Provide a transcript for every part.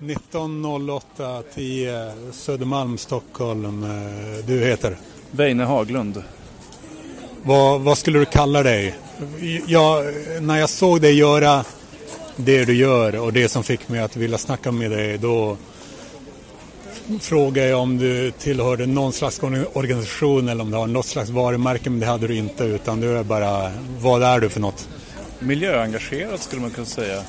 1908-10 Södermalm, Stockholm. Eh, du heter? Veine Haglund. Vad, vad, skulle du kalla dig? Jag, när jag såg dig göra det du gör och det som fick mig att vilja snacka med dig då frågade jag om du tillhörde någon slags organisation eller om du har något slags varumärke men det hade du inte utan du är bara, vad är du för något? Miljöengagerad skulle man kunna säga.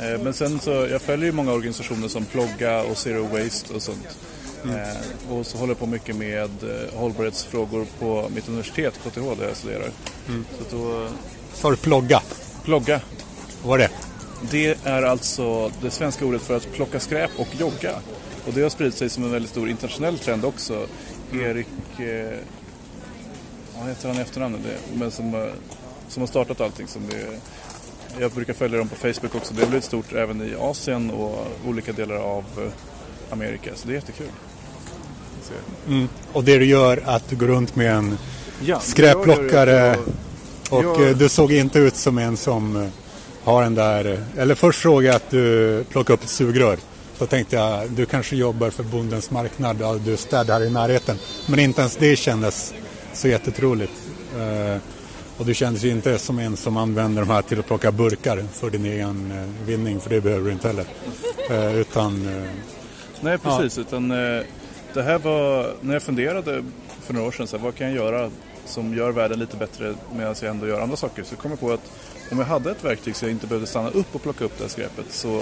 Eh, men sen så, jag följer ju många organisationer som Plogga och Zero Waste och sånt. Mm. Eh, och så håller jag på mycket med eh, hållbarhetsfrågor på mitt universitet, KTH, där jag studerar. Mm. Så då... Sa du plogga? Plogga. Vad är det? Det är alltså det svenska ordet för att plocka skräp och jogga. Och det har spridit sig som en väldigt stor internationell trend också. Mm. Erik, eh, vad heter han i efternamn? Men som, som har startat allting. Som det, jag brukar följa dem på Facebook också. Det har blivit stort även i Asien och olika delar av Amerika. Så det är jättekul. Mm. Och det du gör att du går runt med en ja, skräpplockare och jag... Eh, du såg inte ut som en som eh, har den där, eller först såg jag att du plockade upp ett sugrör. Så tänkte jag, du kanske jobbar för Bondens marknad, ja, du städar i närheten. Men inte ens det kändes så jättetroligt. Och du kändes ju inte som en som använder de här till att plocka burkar för din egen uh, vinning, för det behöver du inte heller. Uh, utan... Nej, precis. Ja. Utan, det här var, när jag funderade för några år sedan, så här, vad kan jag göra som gör världen lite bättre medan jag ändå gör andra saker? Så kom jag på att om jag hade ett verktyg så jag inte behövde stanna upp och plocka upp det här skräpet så,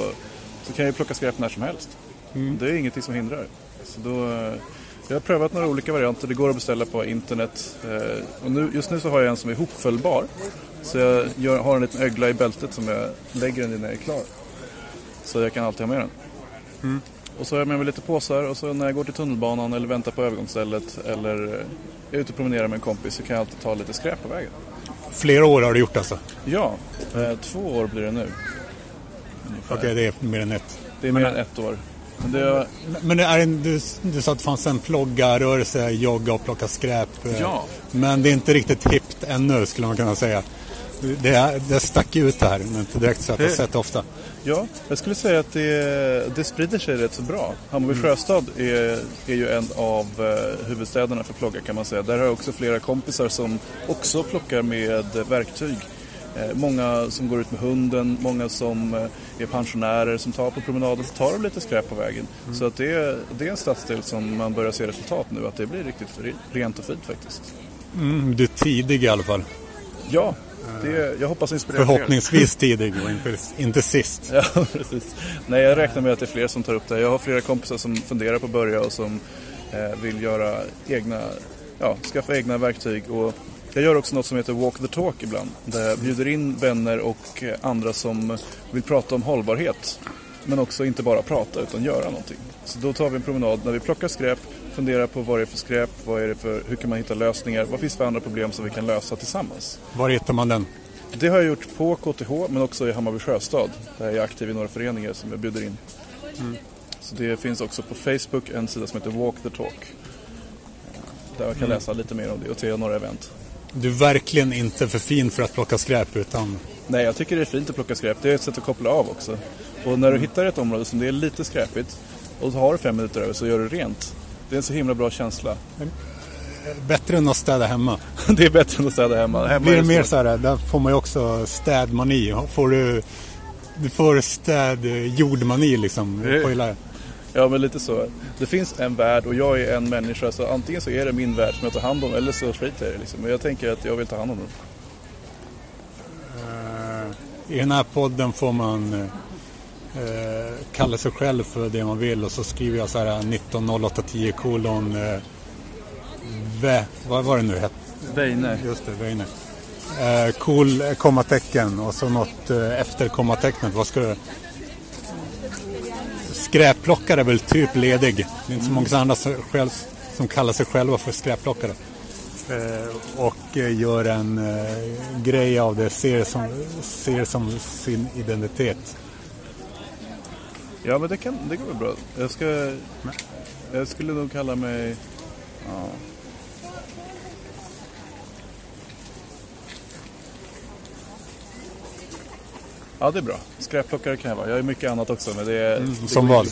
så kan jag ju plocka skräp när som helst. Mm. Det är ingenting som hindrar. Så då, jag har prövat några olika varianter, det går att beställa på internet. Eh, och nu, just nu så har jag en som är hopfällbar. Så jag gör, har en liten ögla i bältet som jag lägger den i när jag är klar. Så jag kan alltid ha med den. Mm. Och så har jag med mig lite påsar och så när jag går till tunnelbanan eller väntar på övergångsstället eller är ute och promenerar med en kompis så kan jag alltid ta lite skräp på vägen. Flera år har du gjort alltså? Ja, eh, två år blir det nu. Okej, okay, det är mer än ett. Det är mer än ett år. Men, det... men är det, du, du sa att det fanns en ploggarrörelse, jogga och plocka skräp. Eh, ja. Men det är inte riktigt hippt ännu skulle man kunna säga. Det, det stack ut det här, men inte direkt så att jag sett det ofta. Ja, jag skulle säga att det, det sprider sig rätt så bra. Hammarby mm. Sjöstad är, är ju en av eh, huvudstäderna för plogga kan man säga. Där har jag också flera kompisar som också plockar med verktyg. Eh, många som går ut med hunden, många som eh, är pensionärer som tar på promenaden, så tar de lite skräp på vägen. Mm. Så att det, är, det är en stadsdel som man börjar se resultat nu, att det blir riktigt rent och fint faktiskt. Mm, du är tidig i alla fall. Ja, det, jag hoppas inspirera Förhoppningsvis tidig och inte, inte sist. Ja, precis. Nej, jag räknar med att det är fler som tar upp det. Jag har flera kompisar som funderar på att börja och som eh, vill göra egna, ja, skaffa egna verktyg. Och jag gör också något som heter Walk the Talk ibland. Där jag bjuder in vänner och andra som vill prata om hållbarhet. Men också inte bara prata utan göra någonting. Så då tar vi en promenad när vi plockar skräp, funderar på vad det är för skräp, vad är det för, hur kan man hitta lösningar, vad finns det för andra problem som vi kan lösa tillsammans. Var hittar man den? Det har jag gjort på KTH men också i Hammarby Sjöstad där jag är aktiv i några föreningar som jag bjuder in. Mm. Så det finns också på Facebook en sida som heter Walk the Talk. Där man kan mm. läsa lite mer om det och se några event. Du är verkligen inte för fin för att plocka skräp utan... Nej, jag tycker det är fint att plocka skräp. Det är ett sätt att koppla av också. Och när du hittar ett område som det är lite skräpigt och så har du fem minuter över så gör du rent. Det är en så himla bra känsla. Bättre än att städa hemma. det är bättre än att städa hemma. hemma Blir det mer så här, där får man ju också städmani. Får du, du får städ jordmani liksom. Det, ja men lite så. Det finns en värld och jag är en människa så antingen så är det min värld som jag tar hand om eller så skiter jag det liksom. Men jag tänker att jag vill ta hand om den. Uh, I den här podden får man uh eh, kalla sig själv för det man vill och så skriver jag så här 190810 kolon eh, Ve, vad var det nu hette? Veine. Just det, Veine. Eh, cool kommatecken och så något eh, efter kommatecknet. Vad ska du... Skräpplockare är väl typ ledig. Det är inte så många andra som, själv, som kallar sig själva för skräpplockare. Eh, och eh, gör en eh, grej av det, ser som, ser som sin identitet. Ja, men det, kan, det går väl bra. Jag, ska, jag skulle nog kalla mig... Ja. Ja, det är bra. Skräpplockare kan jag vara. Jag är mycket annat också, men det är... Mm, det som vad?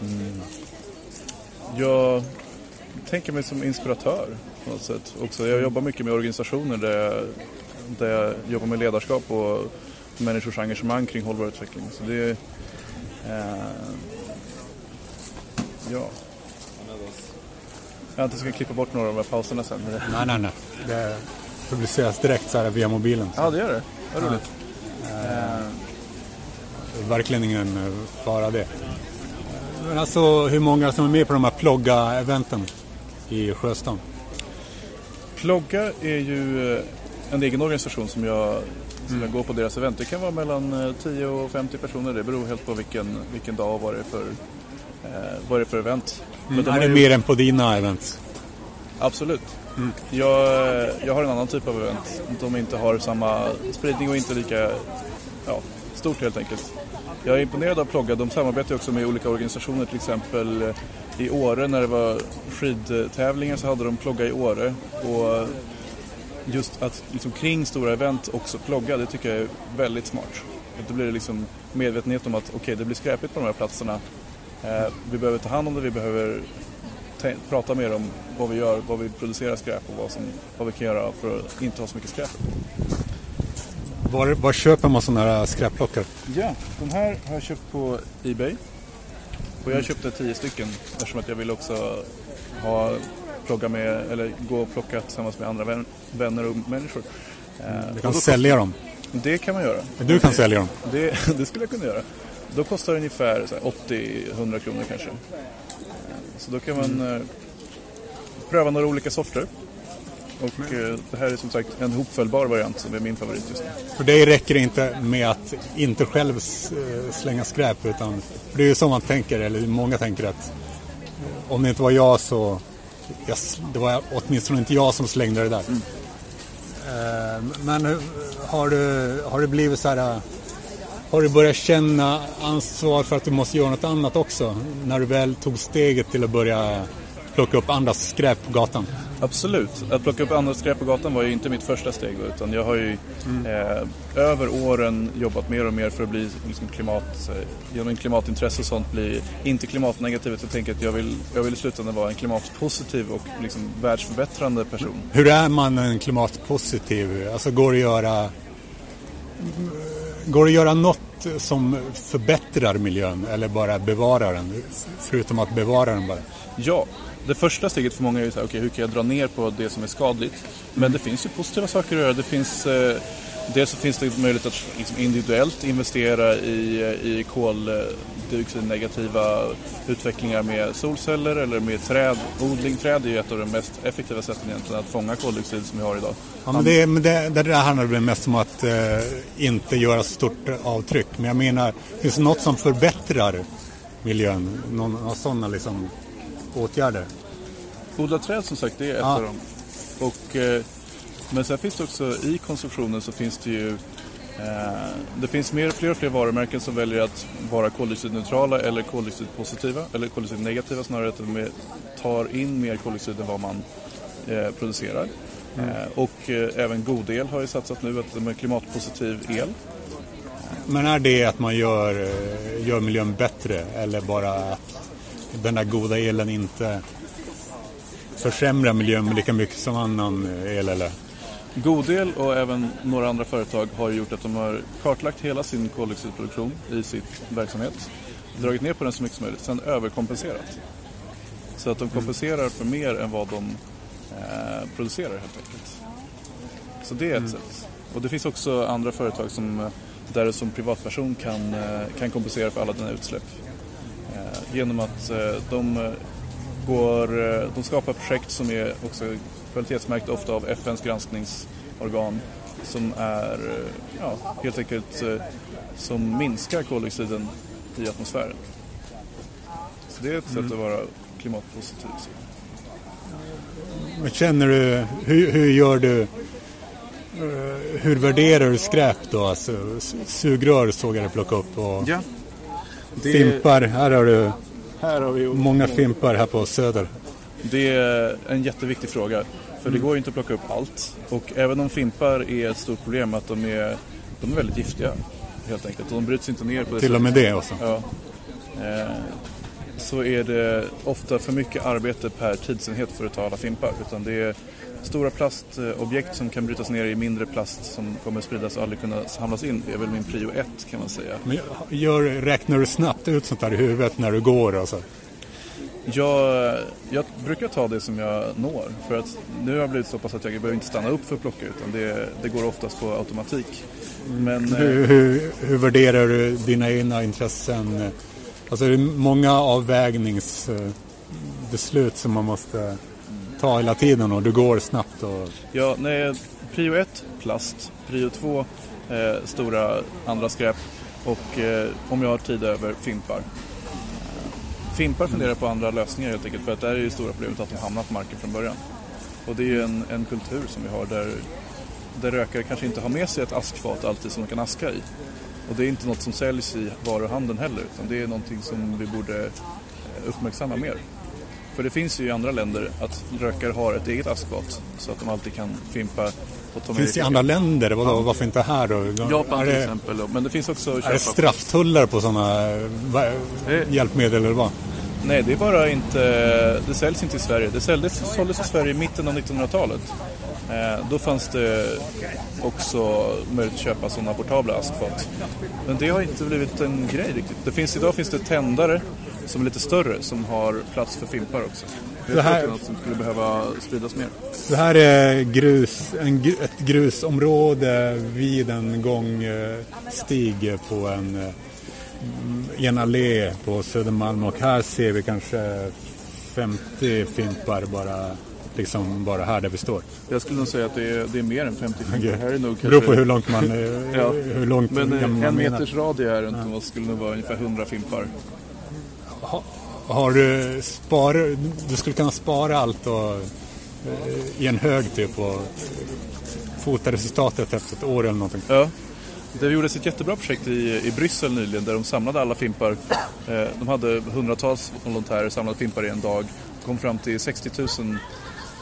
Mm. Jag tänker mig som inspiratör på något sätt. Också, jag jobbar mycket med organisationer där jag, där jag jobbar med ledarskap och människors engagemang kring hållbar utveckling. Så det är... Eh, ja. Jag inte ska klippa bort några av de här pauserna sen. Nej, nej, nej. Det publiceras direkt så här via mobilen. Så. Ja, det gör det. Vad roligt. Eh, verkligen ingen eh, fara det. Men alltså hur många som är med på de här plogga-eventen i Sjöstan? Plogga är ju eh, en egen organisation som jag, som jag går på deras event. Det kan vara mellan 10 eh, och 50 personer. Det beror helt på vilken, vilken dag och vad det är för, eh, vad det är för event. Mm. De är det ju... mer än på dina event? Absolut. Mm. Jag, jag har en annan typ av event. De inte har samma spridning och inte lika ja, stort helt enkelt. Jag är imponerad av Plogga. De samarbetar också med olika organisationer. Till exempel eh, i Åre när det var skidtävlingar så hade de Plogga i Åre. Och just att liksom kring stora event också plogga, det tycker jag är väldigt smart. Då blir det liksom medvetenhet om att okej, okay, det blir skräpigt på de här platserna. Eh, vi behöver ta hand om det, vi behöver prata mer om vad vi gör, vad vi producerar skräp och vad, som, vad vi kan göra för att inte ha så mycket skräp. Var, var köper man sådana här skräpplockare? Ja, de här har jag köpt på Ebay. Och jag köpte tio stycken eftersom att jag vill också ha, plocka med, eller gå och plocka tillsammans med andra vänner och människor. Eh, du kan sälja dem? Det kan man göra. Du kan det, sälja dem? Det, det, skulle jag kunna göra. Då kostar det ungefär 80-100 kronor kanske. Så då kan man mm. pröva några olika sorter. Och eh, det här är som sagt en hopfällbar variant som är min favorit just nu. För dig räcker det inte med att inte själv eh, slänga skräp utan det är ju så man tänker, eller många tänker att om det inte var jag så jag, det var åtminstone inte jag som slängde det där. Mm. Men har du, har du blivit så här har du börjat känna ansvar för att du måste göra något annat också? När du väl tog steget till att börja plocka upp andras skräp på gatan? Absolut. Att plocka upp andras skräp på gatan var ju inte mitt första steg. Utan jag har ju mm. eh, över åren jobbat mer och mer för att bli liksom, klimat, genom klimatintresse och sånt, bli inte klimatnegativ. Jag tänker att jag vill, jag vill i slutändan vara en klimatpositiv och liksom, världsförbättrande person. Hur är man en klimatpositiv? Alltså går det att göra Går det att göra något som förbättrar miljön eller bara bevarar den? Förutom att bevara den bara? Ja, det första steget för många är ju så här, okay, hur kan jag dra ner på det som är skadligt? Men det finns ju positiva saker att göra. Det finns, eh, dels så finns det möjlighet att liksom individuellt investera i, eh, i eh, koldioxidnegativa utvecklingar med solceller eller med trädodling. Träd är ju ett av de mest effektiva sätten egentligen att fånga koldioxid som vi har idag. Ja, men det, men det, det där handlar väl mest om att eh, inte göra stort avtryck. Men jag menar, finns det något som förbättrar miljön? Någon av sådana liksom åtgärder? Odla träd som sagt, det är ett ja. av dem. Och, eh, men sen finns det också i konsumtionen så finns det ju det finns mer, fler och fler varumärken som väljer att vara koldioxidneutrala eller koldioxidpositiva, eller koldioxidnegativa snarare, att de tar in mer koldioxid än vad man eh, producerar. Mm. Eh, och eh, även Godel har ju satsat nu att de är klimatpositiv el. Men är det att man gör, eh, gör miljön bättre eller bara att den där goda elen inte försämrar miljön lika mycket som annan el eller? Godel och även några andra företag har gjort att de har kartlagt hela sin koldioxidproduktion i sin verksamhet. Dragit ner på den så mycket som möjligt, sen överkompenserat. Så att de kompenserar för mer än vad de eh, producerar helt enkelt. Så det är ett mm. sätt. Och det finns också andra företag som, där du som privatperson kan, eh, kan kompensera för alla dina utsläpp. Eh, genom att eh, de går, de skapar projekt som är också kvalitetsmärkta ofta av FNs granskningsorgan som är ja, helt enkelt som minskar koldioxiden i atmosfären. Så det är ett mm. sätt att vara klimatpositiv. Men känner du, hur, hur gör du hur värderar du skräp då? Alltså, sugrör såg jag dig plocka upp och ja. Det... Fimpar, här har du här har vi många fimpar här på Söder. Det är en jätteviktig fråga. För det mm. går ju inte att plocka upp allt. Och även om fimpar är ett stort problem att de är, de är väldigt giftiga. helt enkelt. De bryts inte ner på det Till och med det också? Ja. Eh, så är det ofta för mycket arbete per tidsenhet för att ta alla fimpar. Utan det är stora plastobjekt som kan brytas ner i mindre plast som kommer spridas och aldrig kunna samlas in. Det är väl min prio ett kan man säga. Men gör, räknar du snabbt ut sånt där i huvudet när du går? Alltså? Jag, jag brukar ta det som jag når. För att nu har jag blivit så pass att jag behöver inte stanna upp för att plocka utan det, det går oftast på automatik. Men, hur, hur, hur värderar du dina egna intressen? Alltså det är många avvägningsbeslut som man måste ta hela tiden och du går snabbt. Och... Ja, nej, prio 1 plast, prio 2 eh, stora andra skräp och eh, om jag har tid över fimpar. Eh, fimpar funderar på andra lösningar helt enkelt för att där är ju stora problemet att de hamnar på marken från början. Och det är ju en, en kultur som vi har där, där rökare kanske inte har med sig ett askfat alltid som de kan aska i. Och det är inte något som säljs i varuhandeln heller utan det är någonting som vi borde eh, uppmärksamma mer. För det finns ju i andra länder att rökare har ett eget askfat så att de alltid kan fimpa Finns det i andra länder? Vadå. Varför inte här då? Japan till exempel. Men det finns också Är det strafftullar på sådana hjälpmedel eller vad? Nej, det är bara inte... Det säljs inte i Sverige. Det såldes, såldes i Sverige i mitten av 1900-talet. Eh, då fanns det också möjlighet att köpa sådana portabla askfat. Men det har inte blivit en grej riktigt. Det finns, idag finns det tändare som är lite större som har plats för fimpar också. Det är något som skulle behöva spridas mer. Det här är grus, en, ett grusområde vid en gångstig på en, i en allé på Södermalm och här ser vi kanske 50 fimpar bara liksom bara här där vi står. Jag skulle nog säga att det är, det är mer än 50 fimpar. Okay. Här är nog kanske... Beror på hur långt man, ja. hur långt Men man en meters radie här runt ja. skulle nog vara ungefär 100 fimpar har du spar, du skulle kunna spara allt och, eh, i en hög typ och fota resultatet efter ett år eller någonting. Ja. Det gjordes ett jättebra projekt i, i Bryssel nyligen där de samlade alla fimpar. Eh, de hade hundratals volontärer samlade fimpar i en dag. Kom fram till 60 000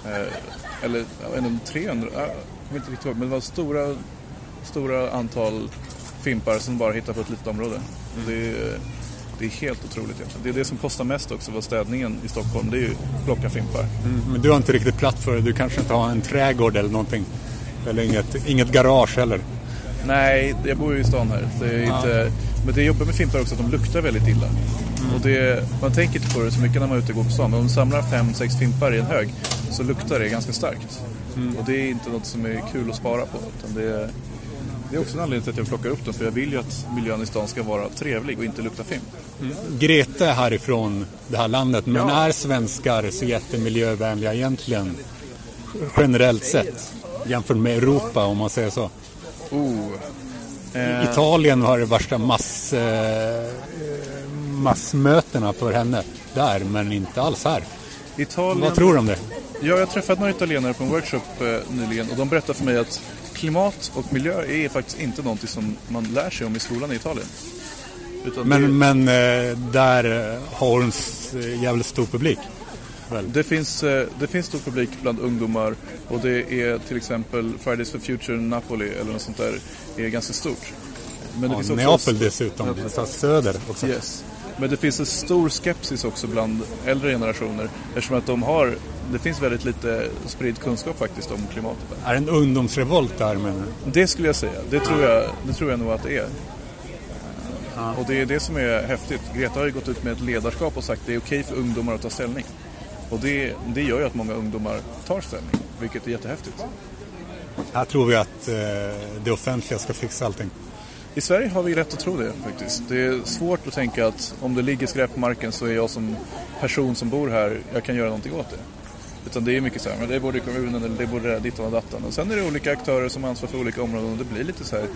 eh, eller jag 300, jag kommer inte riktigt ihåg, men det var stora, stora antal fimpar som bara hittade på ett litet område. Det, eh, det är helt otroligt egentligen. Det är det som kostar mest också för städningen i Stockholm. Det är ju plocka fimpar. Mm, men du har inte riktigt plats för det. Du kanske inte har en trädgård eller någonting. Eller inget, inget garage heller. Nej, jag bor ju i stan här. Det är ja. inte, men det jobbar med fimpar också att de luktar väldigt illa. Mm. Och det, man tänker inte på det så mycket när man är ute och går på stan. Men om de samlar fem, sex fimpar i en hög så luktar det ganska starkt. Mm. Och det är inte något som är kul att spara på. Utan det, det är också en anledning till att jag plockar upp dem för jag vill ju att miljön i stan ska vara trevlig och inte lukta film. Mm. Grete är härifrån det här landet, men ja. är svenskar så jättemiljövänliga egentligen? Generellt sett, jämfört med Europa om man säger så. Oh. Eh. Italien har det värsta mass, eh, massmötena för henne där, men inte alls här. Italien... Vad tror du om det? Ja, jag har träffat några italienare på en workshop eh, nyligen och de berättade för mig att klimat och miljö är faktiskt inte någonting som man lär sig om i skolan i Italien. men, det... men eh, där eh, har hon eh, jävligt stor publik? Det finns, det finns stor publik bland ungdomar och det är till exempel Fridays for Future Napoli eller något sånt där är ganska stort. Men det ja, finns också Neapel dessutom, ja, söder också. Yes. Men det finns en stor skepsis också bland äldre generationer eftersom att de har, det finns väldigt lite spridd kunskap faktiskt om klimatet. Är det en ungdomsrevolt där menar du? Det skulle jag säga, det tror jag, det tror jag nog att det är. Ja. Och det är det som är häftigt. Greta har ju gått ut med ett ledarskap och sagt att det är okej för ungdomar att ta ställning. Och det, det gör ju att många ungdomar tar ställning, vilket är jättehäftigt. Här tror vi att eh, det offentliga ska fixa allting. I Sverige har vi rätt att tro det faktiskt. Det är svårt att tänka att om det ligger skräp på marken så är jag som person som bor här, jag kan göra någonting åt det. Utan det är mycket så här, men det är både kommunen eller det är både dittan och dattan. Och sen är det olika aktörer som har ansvar för olika områden och det blir lite så här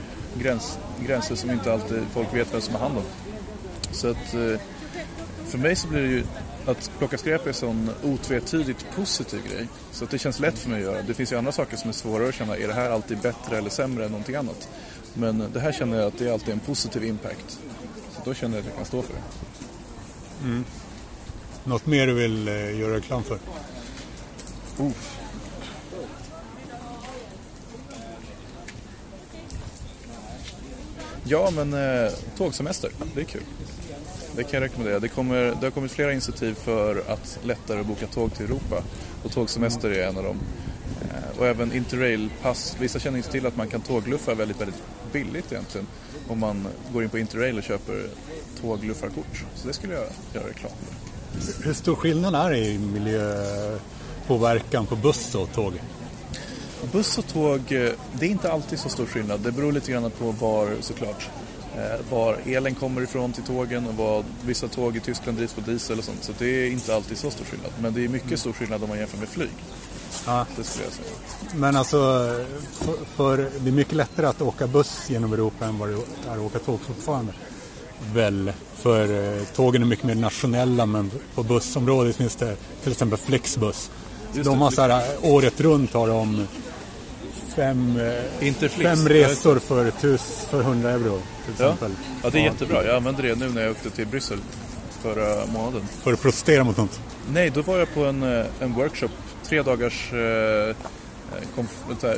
gräns, gränser som inte alltid folk vet vem som har hand om. Så att eh, för mig så blir det ju att plocka skräp är en sån otvetydigt positiv grej. Så att det känns lätt för mig att göra. Det finns ju andra saker som är svårare att känna. Är det här alltid bättre eller sämre än någonting annat? Men det här känner jag att det är alltid en positiv impact. Så då känner jag att jag kan stå för det. Mm. Något mer du vill eh, göra reklam för? Uh. Ja, men eh, tågsemester, det är kul. Det kan jag rekommendera. Det, kommer, det har kommit flera initiativ för att lättare boka tåg till Europa och tågsemester är en av dem. Eh, och även Interrail-pass. Vissa känner inte till att man kan tågluffa väldigt, väldigt billigt egentligen om man går in på Interrail och köper tågluffarkort. Så det skulle jag göra reklam för. Hur stor skillnad är det i miljöpåverkan på buss och tåg? Buss och tåg, eh, det är inte alltid så stor skillnad. Det beror lite grann på var såklart eh, var elen kommer ifrån till tågen och vad vissa tåg i Tyskland drivs på diesel och sånt. Så det är inte alltid så stor skillnad. Men det är mycket stor skillnad om man jämför med flyg. Ja. Det skulle jag säga. Men alltså, för, för, det är mycket lättare att åka buss genom Europa än vad det är att åka tåg fortfarande. Väl, för eh, tågen är mycket mer nationella men på bussområdet finns det till exempel Flexbus. de har så här, året runt har de fem, eh, fem resor för, tus, för 100 euro till exempel. Ja. ja, det är jättebra. Jag använde det nu när jag åkte till Bryssel förra månaden. För att protestera mot något? Nej, då var jag på en, eh, en workshop, tre dagars eh,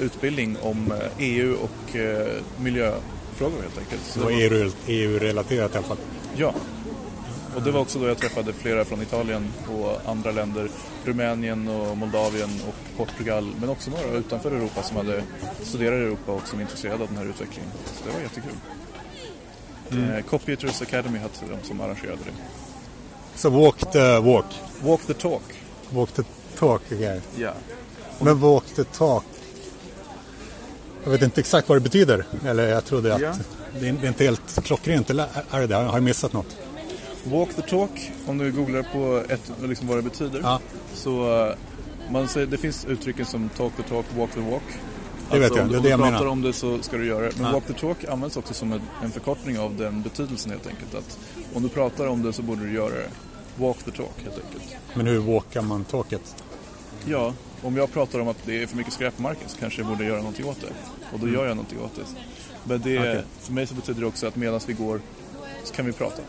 utbildning om EU och eh, miljöfrågor helt enkelt. Så det var EU-relaterat i alla fall? Ja, och det var också då jag träffade flera från Italien och andra länder. Rumänien och Moldavien och Portugal. Men också några utanför Europa som hade studerat i Europa och som är intresserade av den här utvecklingen. Så det var jättekul. Mm. Eh, Copywriters Academy hette de som arrangerade det. Så walk the walk? Walk the talk. Walk the okay. Ja. Men walk the talk. Jag vet inte exakt vad det betyder. Eller jag trodde att ja. det är inte helt klockrent. Eller är det det? Har jag missat något? Walk the talk, om du googlar på ett, liksom vad det betyder. Ja. Så eh, man säger, det finns uttrycken som talk the talk, walk the walk. Det vet jag, om, det är om det jag du pratar om det så ska du göra det. Men ja. walk the talk används också som en, en förkortning av den betydelsen helt enkelt. Att om du pratar om det så borde du göra det. Walk the talk helt enkelt. Men hur walkar man talket? Ja, om jag pratar om att det är för mycket skräp på marken så kanske jag borde göra någonting åt det. Och då mm. gör jag någonting åt det. Men det, okay. för mig så betyder det också att medan vi går så kan vi prata.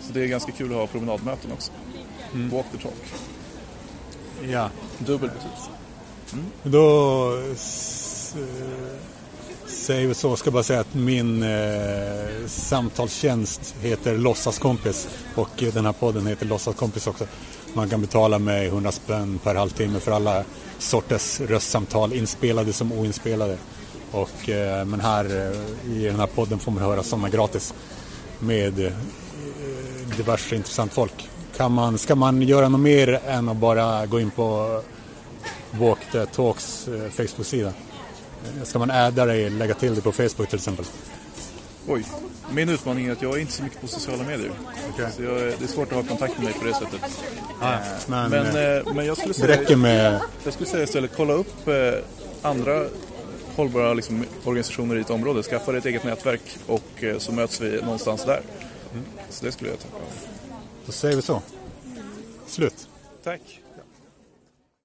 Så det är ganska kul att ha promenadmöten också. Mm. Walk the talk. Ja. Dubbel betydelse. Mm. Då säger vi så, ska bara säga att min eh, samtalstjänst heter Låtsaskompis och den här podden heter Låtsaskompis också. Man kan betala med 100 spänn per halvtimme för alla sorters röstsamtal, inspelade som oinspelade. Och, eh, men här eh, i den här podden får man höra sådana gratis med eh, diverse intressant folk. Kan man, ska man göra något mer än att bara gå in på Walk the Talks eh, Facebook-sida? Eh, ska man äda dig, lägga till det på Facebook till exempel? Oj, min utmaning är att jag är inte så mycket på sociala medier. Okay. Så jag, det är svårt att ha kontakt med mig på det sättet. Ah, men, men, eh, men jag skulle säga... Det räcker med... Jag skulle säga istället, kolla upp andra hållbara liksom, organisationer i ett område. Skaffa dig ett eget nätverk och så möts vi någonstans där. Så det skulle jag ta. Då säger vi så. Slut. Tack.